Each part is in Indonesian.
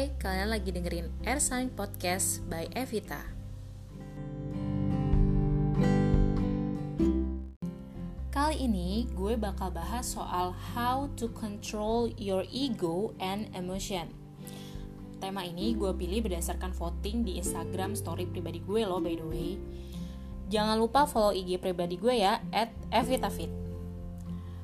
Hai, kalian lagi dengerin Air Sign Podcast by Evita. Kali ini gue bakal bahas soal how to control your ego and emotion. Tema ini gue pilih berdasarkan voting di Instagram story pribadi gue loh by the way. Jangan lupa follow IG pribadi gue ya, at Evitafit.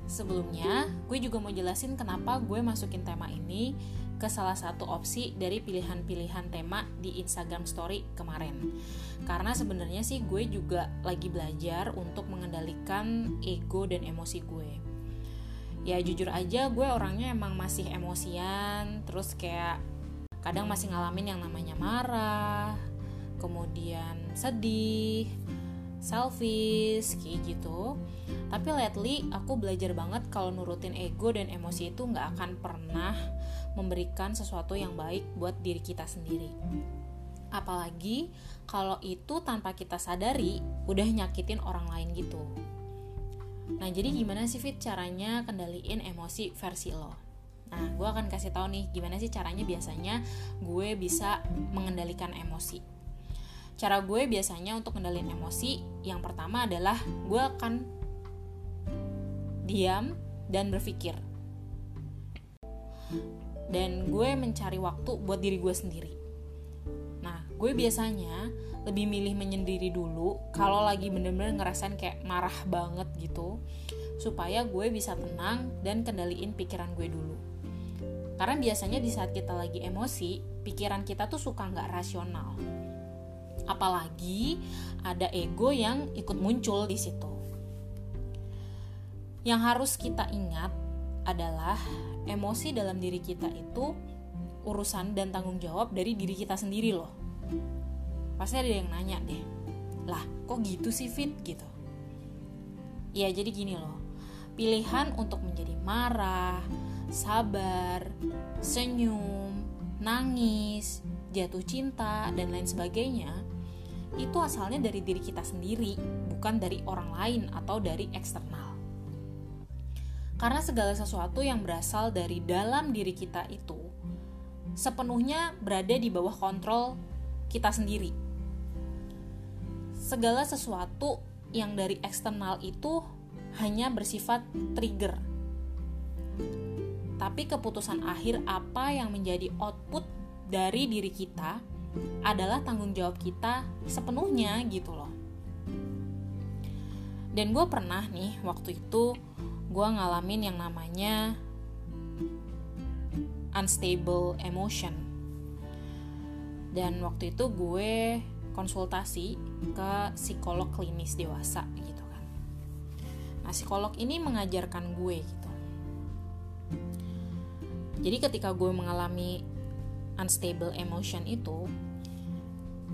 Sebelumnya, gue juga mau jelasin kenapa gue masukin tema ini ke salah satu opsi dari pilihan-pilihan tema di Instagram Story kemarin. Karena sebenarnya sih gue juga lagi belajar untuk mengendalikan ego dan emosi gue. Ya jujur aja gue orangnya emang masih emosian, terus kayak kadang masih ngalamin yang namanya marah, kemudian sedih, selfish kayak gitu. Tapi lately aku belajar banget kalau nurutin ego dan emosi itu nggak akan pernah memberikan sesuatu yang baik buat diri kita sendiri. Apalagi kalau itu tanpa kita sadari udah nyakitin orang lain gitu. Nah, jadi gimana sih Fit caranya kendaliin emosi versi lo? Nah, gue akan kasih tahu nih gimana sih caranya biasanya gue bisa mengendalikan emosi. Cara gue biasanya untuk kendaliin emosi yang pertama adalah gue akan diam dan berpikir dan gue mencari waktu buat diri gue sendiri. Nah, gue biasanya lebih milih menyendiri dulu kalau lagi bener-bener ngerasain kayak marah banget gitu, supaya gue bisa tenang dan kendaliin pikiran gue dulu. Karena biasanya di saat kita lagi emosi, pikiran kita tuh suka nggak rasional. Apalagi ada ego yang ikut muncul di situ. Yang harus kita ingat adalah emosi dalam diri kita itu urusan dan tanggung jawab dari diri kita sendiri loh. Pasti ada yang nanya deh, lah kok gitu sih Fit gitu. Ya jadi gini loh, pilihan untuk menjadi marah, sabar, senyum, nangis, jatuh cinta, dan lain sebagainya itu asalnya dari diri kita sendiri, bukan dari orang lain atau dari eksternal. Karena segala sesuatu yang berasal dari dalam diri kita itu sepenuhnya berada di bawah kontrol kita sendiri. Segala sesuatu yang dari eksternal itu hanya bersifat trigger. Tapi keputusan akhir apa yang menjadi output dari diri kita adalah tanggung jawab kita sepenuhnya gitu loh. Dan gue pernah nih waktu itu gue ngalamin yang namanya unstable emotion. Dan waktu itu gue konsultasi ke psikolog klinis dewasa gitu kan. Nah psikolog ini mengajarkan gue gitu. Jadi ketika gue mengalami unstable emotion itu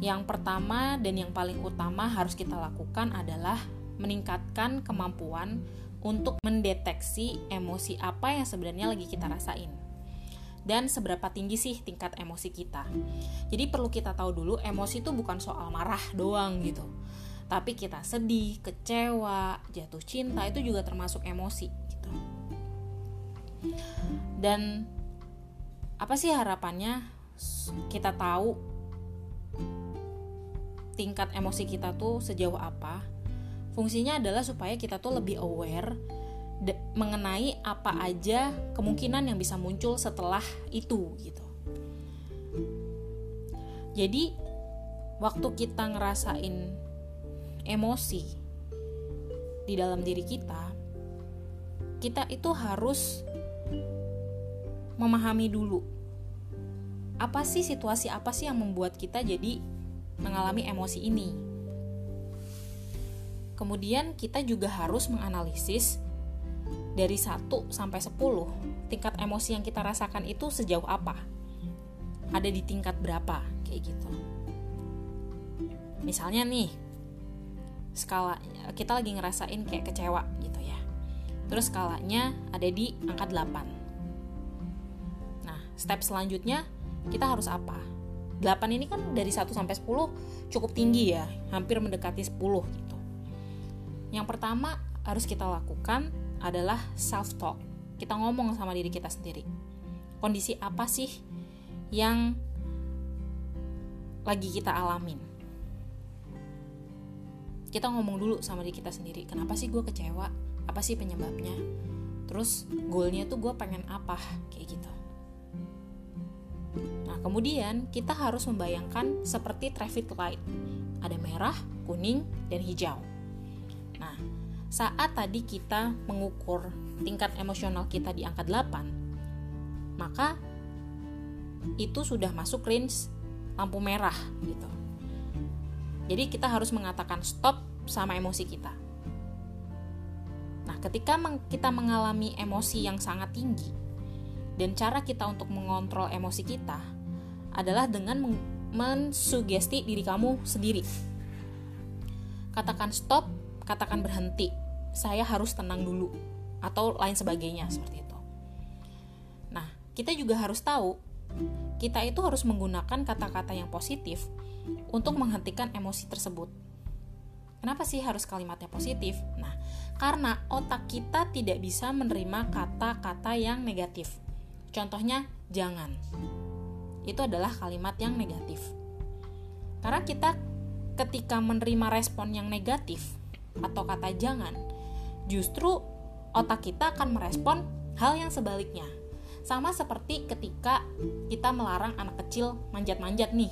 yang pertama dan yang paling utama harus kita lakukan adalah meningkatkan kemampuan untuk mendeteksi emosi apa yang sebenarnya lagi kita rasain dan seberapa tinggi sih tingkat emosi kita. Jadi perlu kita tahu dulu emosi itu bukan soal marah doang gitu. Tapi kita sedih, kecewa, jatuh cinta itu juga termasuk emosi gitu. Dan apa sih harapannya kita tahu tingkat emosi kita tuh sejauh apa Fungsinya adalah supaya kita tuh lebih aware mengenai apa aja kemungkinan yang bisa muncul setelah itu gitu. Jadi waktu kita ngerasain emosi di dalam diri kita, kita itu harus memahami dulu apa sih situasi apa sih yang membuat kita jadi mengalami emosi ini Kemudian kita juga harus menganalisis dari 1 sampai 10 tingkat emosi yang kita rasakan itu sejauh apa. Ada di tingkat berapa kayak gitu. Misalnya nih, skala kita lagi ngerasain kayak kecewa gitu ya. Terus skalanya ada di angka 8. Nah, step selanjutnya kita harus apa? 8 ini kan dari 1 sampai 10 cukup tinggi ya, hampir mendekati 10 gitu. Yang pertama harus kita lakukan adalah self talk. Kita ngomong sama diri kita sendiri. Kondisi apa sih yang lagi kita alamin. Kita ngomong dulu sama diri kita sendiri, kenapa sih gue kecewa? Apa sih penyebabnya? Terus goalnya tuh gue pengen apa? Kayak gitu. Nah, kemudian kita harus membayangkan seperti traffic light. Ada merah, kuning, dan hijau. Nah, saat tadi kita mengukur tingkat emosional kita di angka 8, maka itu sudah masuk range lampu merah gitu. Jadi kita harus mengatakan stop sama emosi kita. Nah, ketika kita mengalami emosi yang sangat tinggi dan cara kita untuk mengontrol emosi kita adalah dengan mensugesti diri kamu sendiri. Katakan stop, katakan berhenti. Saya harus tenang dulu atau lain sebagainya seperti itu. Nah, kita juga harus tahu kita itu harus menggunakan kata-kata yang positif untuk menghentikan emosi tersebut. Kenapa sih harus kalimatnya positif? Nah, karena otak kita tidak bisa menerima kata-kata yang negatif. Contohnya, jangan. Itu adalah kalimat yang negatif. Karena kita ketika menerima respon yang negatif atau kata jangan, justru otak kita akan merespon hal yang sebaliknya. Sama seperti ketika kita melarang anak kecil manjat-manjat nih.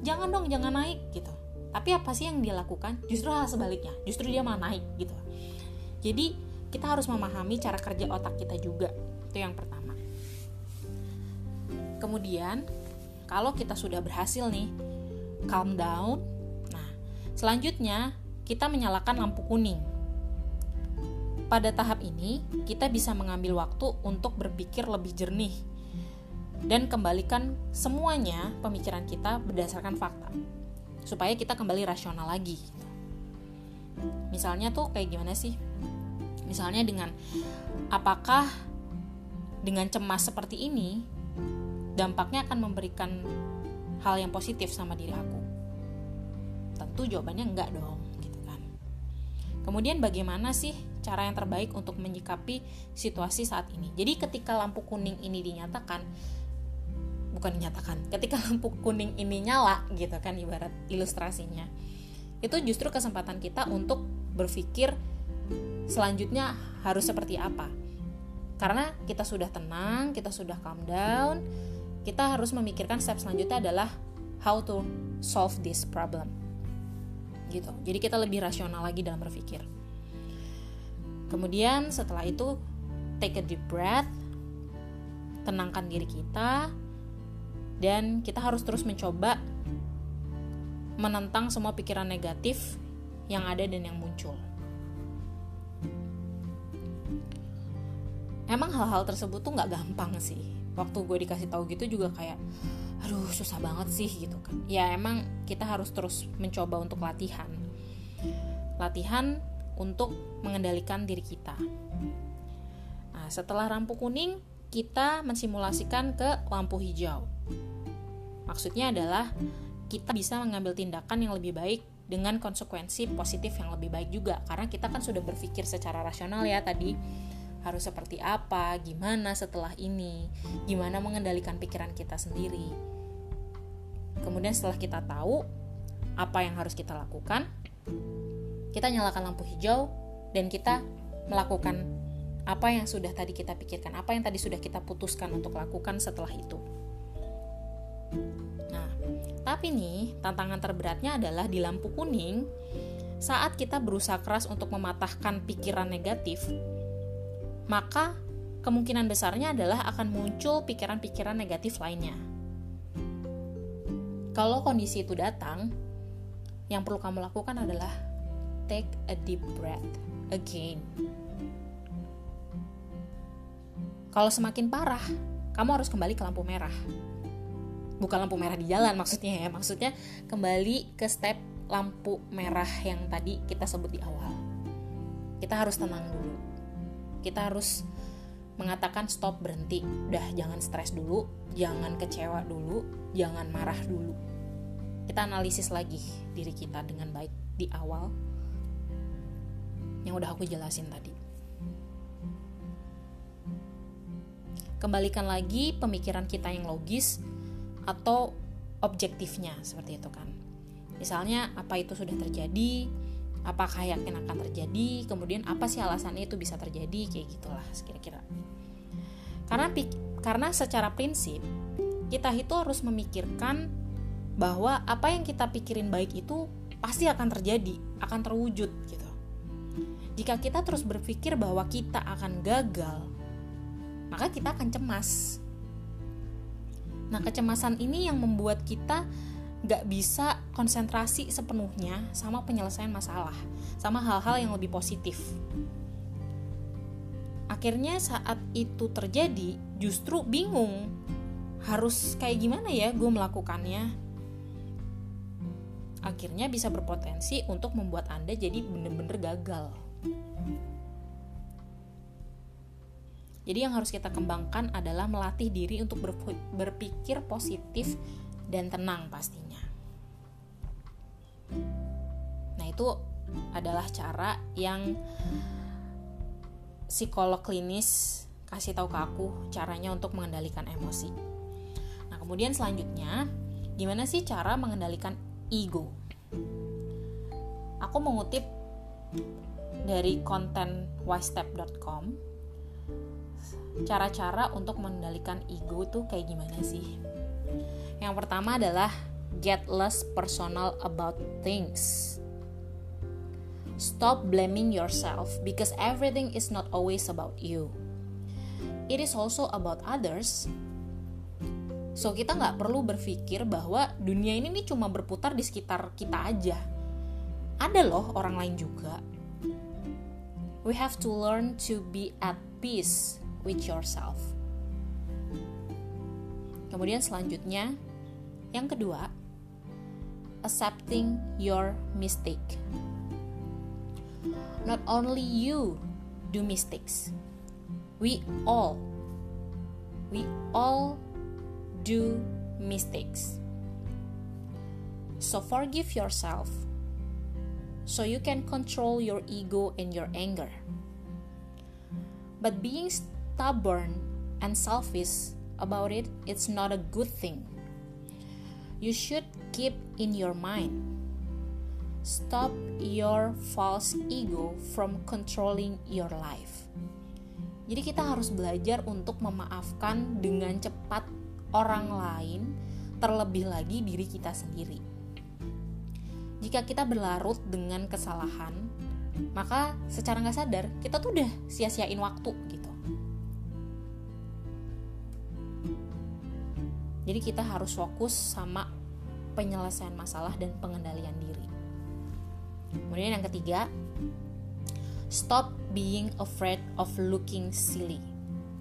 Jangan dong, jangan naik gitu. Tapi apa sih yang dia lakukan? Justru hal sebaliknya. Justru dia malah naik gitu. Jadi kita harus memahami cara kerja otak kita juga. Itu yang pertama. Kemudian kalau kita sudah berhasil nih calm down. Nah selanjutnya kita menyalakan lampu kuning. Pada tahap ini, kita bisa mengambil waktu untuk berpikir lebih jernih dan kembalikan semuanya pemikiran kita berdasarkan fakta supaya kita kembali rasional lagi. Misalnya tuh kayak gimana sih? Misalnya dengan apakah dengan cemas seperti ini dampaknya akan memberikan hal yang positif sama diri aku? Tentu jawabannya enggak dong kemudian bagaimana sih cara yang terbaik untuk menyikapi situasi saat ini? Jadi ketika lampu kuning ini dinyatakan bukan dinyatakan ketika lampu kuning ini nyala gitu kan ibarat ilustrasinya itu justru kesempatan kita untuk berpikir selanjutnya harus seperti apa. Karena kita sudah tenang kita sudah calm down kita harus memikirkan step selanjutnya adalah how to solve this problem gitu jadi kita lebih rasional lagi dalam berpikir kemudian setelah itu take a deep breath tenangkan diri kita dan kita harus terus mencoba menentang semua pikiran negatif yang ada dan yang muncul. Emang hal-hal tersebut tuh nggak gampang sih. Waktu gue dikasih tahu gitu juga kayak, aduh susah banget sih gitu kan. Ya emang kita harus terus mencoba untuk latihan, latihan untuk mengendalikan diri kita. Nah, setelah lampu kuning, kita mensimulasikan ke lampu hijau. Maksudnya adalah kita bisa mengambil tindakan yang lebih baik dengan konsekuensi positif yang lebih baik juga karena kita kan sudah berpikir secara rasional ya tadi harus seperti apa, gimana setelah ini, gimana mengendalikan pikiran kita sendiri. Kemudian setelah kita tahu apa yang harus kita lakukan, kita nyalakan lampu hijau dan kita melakukan apa yang sudah tadi kita pikirkan, apa yang tadi sudah kita putuskan untuk lakukan setelah itu. Nah, tapi nih, tantangan terberatnya adalah di lampu kuning, saat kita berusaha keras untuk mematahkan pikiran negatif, maka kemungkinan besarnya adalah akan muncul pikiran-pikiran negatif lainnya. Kalau kondisi itu datang, yang perlu kamu lakukan adalah take a deep breath again. Kalau semakin parah, kamu harus kembali ke lampu merah bukan lampu merah di jalan maksudnya ya maksudnya kembali ke step lampu merah yang tadi kita sebut di awal kita harus tenang dulu kita harus mengatakan stop berhenti. Udah jangan stres dulu jangan kecewa dulu jangan marah dulu. Kita analisis lagi diri kita dengan baik di awal yang udah aku jelasin tadi. Kembalikan lagi pemikiran kita yang logis atau objektifnya seperti itu kan. Misalnya apa itu sudah terjadi apakah yakin akan terjadi kemudian apa sih alasannya itu bisa terjadi kayak gitulah kira-kira karena karena secara prinsip kita itu harus memikirkan bahwa apa yang kita pikirin baik itu pasti akan terjadi, akan terwujud gitu. Jika kita terus berpikir bahwa kita akan gagal, maka kita akan cemas. Nah, kecemasan ini yang membuat kita gak bisa konsentrasi sepenuhnya sama penyelesaian masalah, sama hal-hal yang lebih positif. Akhirnya saat itu terjadi, justru bingung harus kayak gimana ya gue melakukannya akhirnya bisa berpotensi untuk membuat Anda jadi bener-bener gagal. Jadi yang harus kita kembangkan adalah melatih diri untuk berpikir positif dan tenang pastinya. Itu adalah cara yang psikolog klinis kasih tahu ke aku caranya untuk mengendalikan emosi. Nah, kemudian selanjutnya, gimana sih cara mengendalikan ego. Aku mengutip dari konten ystep.com cara-cara untuk mengendalikan ego tuh kayak gimana sih? Yang pertama adalah get less personal about things. Stop blaming yourself because everything is not always about you. It is also about others So kita nggak perlu berpikir bahwa dunia ini nih cuma berputar di sekitar kita aja. Ada loh orang lain juga. We have to learn to be at peace with yourself. Kemudian selanjutnya, yang kedua, accepting your mistake. Not only you do mistakes. We all we all do mistakes. So forgive yourself so you can control your ego and your anger. But being stubborn and selfish about it, it's not a good thing. You should keep in your mind. Stop your false ego from controlling your life. Jadi kita harus belajar untuk memaafkan dengan cepat orang lain, terlebih lagi diri kita sendiri. Jika kita berlarut dengan kesalahan, maka secara nggak sadar kita tuh udah sia-siain waktu gitu. Jadi kita harus fokus sama penyelesaian masalah dan pengendalian diri. Kemudian yang ketiga, stop being afraid of looking silly.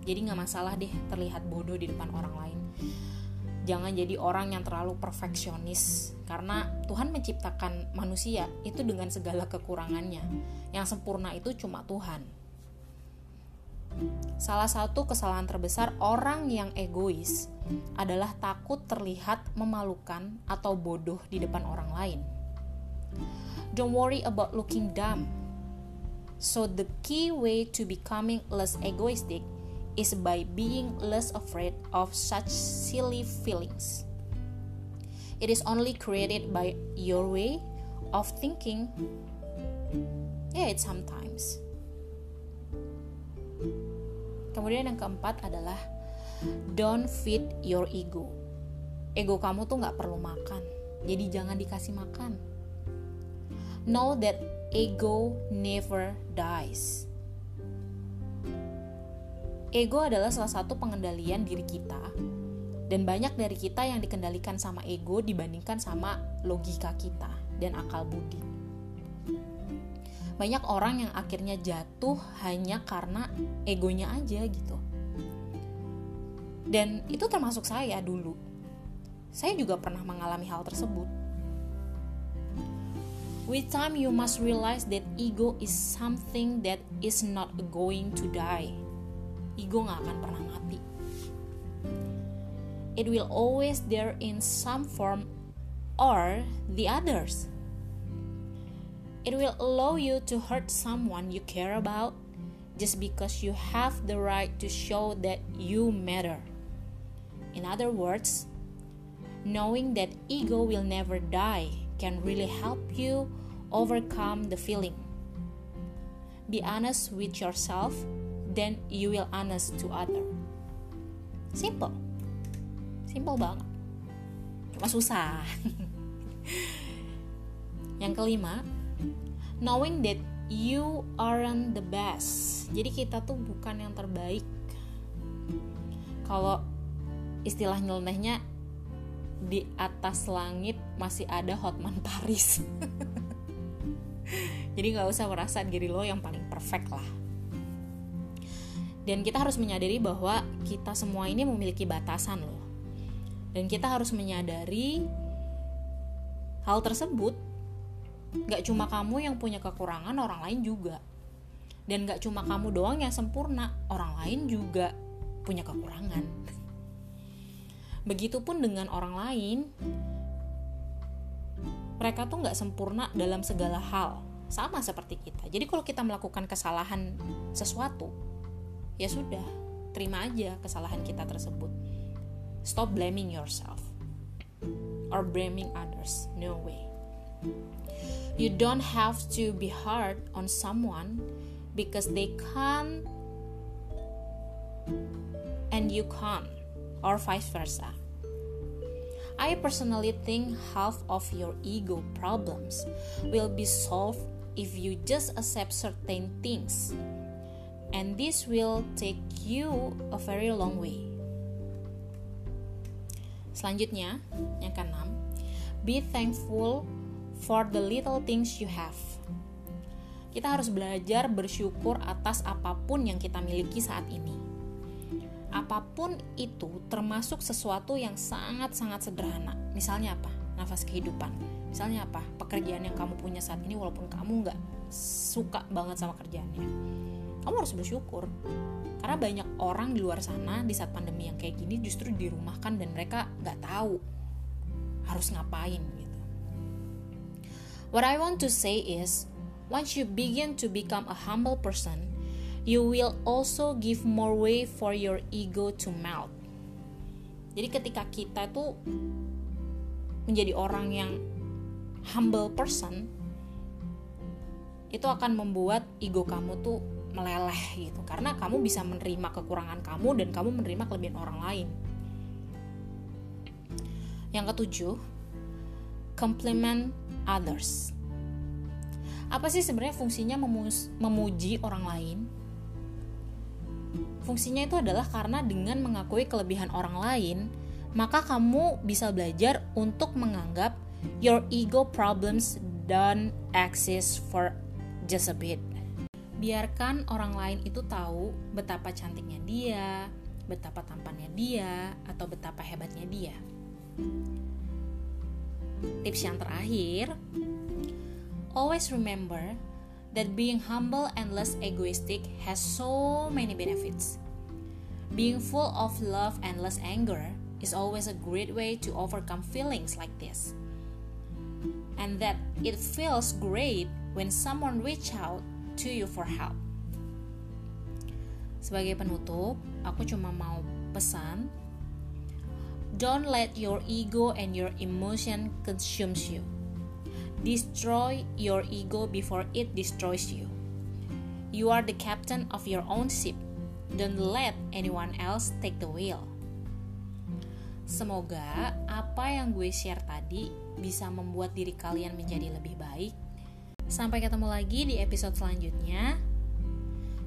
Jadi nggak masalah deh terlihat bodoh di depan orang lain. Jangan jadi orang yang terlalu perfeksionis. Karena Tuhan menciptakan manusia itu dengan segala kekurangannya. Yang sempurna itu cuma Tuhan. Salah satu kesalahan terbesar orang yang egois adalah takut terlihat memalukan atau bodoh di depan orang lain don't worry about looking dumb so the key way to becoming less egoistic is by being less afraid of such silly feelings. It is only created by your way of thinking. Yeah, it sometimes. Kemudian yang keempat adalah don't feed your ego. Ego kamu tuh nggak perlu makan, jadi jangan dikasih makan. Know that ego never dies Ego adalah salah satu pengendalian diri kita dan banyak dari kita yang dikendalikan sama ego dibandingkan sama logika kita dan akal budi. Banyak orang yang akhirnya jatuh hanya karena egonya aja gitu. Dan itu termasuk saya dulu. Saya juga pernah mengalami hal tersebut. With time you must realize that ego is something that is not going to die ego gak akan pernah mati. It will always there in some form or the others. It will allow you to hurt someone you care about just because you have the right to show that you matter. In other words, knowing that ego will never die can really help you overcome the feeling. Be honest with yourself, then you will honest to other. Simple. Simple banget. Cuma susah. Yang kelima, knowing that you aren't the best. Jadi kita tuh bukan yang terbaik. Kalau istilah nyelenehnya di atas langit masih ada Hotman Paris. Jadi nggak usah merasa diri lo yang paling perfect lah. Dan kita harus menyadari bahwa kita semua ini memiliki batasan loh. Dan kita harus menyadari hal tersebut Gak cuma kamu yang punya kekurangan, orang lain juga. Dan gak cuma kamu doang yang sempurna, orang lain juga punya kekurangan. Begitupun dengan orang lain, mereka tuh gak sempurna dalam segala hal, sama seperti kita. Jadi kalau kita melakukan kesalahan sesuatu, ya sudah, terima aja kesalahan kita tersebut. Stop blaming yourself or blaming others. No way. You don't have to be hard on someone because they can't and you can't, or vice versa. I personally think half of your ego problems will be solved if you just accept certain things, and this will take you a very long way. Selanjutnya, yang keenam, be thankful for the little things you have. Kita harus belajar bersyukur atas apa pun yang kita miliki saat ini. Apa pun itu termasuk sesuatu yang sangat-sangat sederhana. Misalnya apa? Nafas kehidupan. Misalnya apa? Pekerjaan yang kamu punya saat ini walaupun kamu nggak suka banget sama kerjaannya. Kamu harus bersyukur. Karena banyak orang di luar sana di saat pandemi yang kayak gini justru dirumahkan dan mereka nggak tahu harus ngapain What I want to say is, once you begin to become a humble person, you will also give more way for your ego to melt. Jadi ketika kita tuh menjadi orang yang humble person, itu akan membuat ego kamu tuh meleleh gitu karena kamu bisa menerima kekurangan kamu dan kamu menerima kelebihan orang lain. Yang ketujuh, compliment others. Apa sih sebenarnya fungsinya memuji orang lain? Fungsinya itu adalah karena dengan mengakui kelebihan orang lain, maka kamu bisa belajar untuk menganggap your ego problems don't exist for just a bit. Biarkan orang lain itu tahu betapa cantiknya dia, betapa tampannya dia, atau betapa hebatnya dia. Tips yang terakhir, always remember that being humble and less egoistic has so many benefits. Being full of love and less anger is always a great way to overcome feelings like this. And that it feels great when someone reach out to you for help. Sebagai penutup, aku cuma mau pesan Don't let your ego and your emotion consume you. Destroy your ego before it destroys you. You are the captain of your own ship. Don't let anyone else take the wheel. Semoga apa yang gue share tadi bisa membuat diri kalian menjadi lebih baik. Sampai ketemu lagi di episode selanjutnya.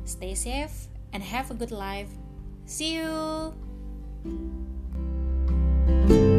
Stay safe and have a good life. See you. thank you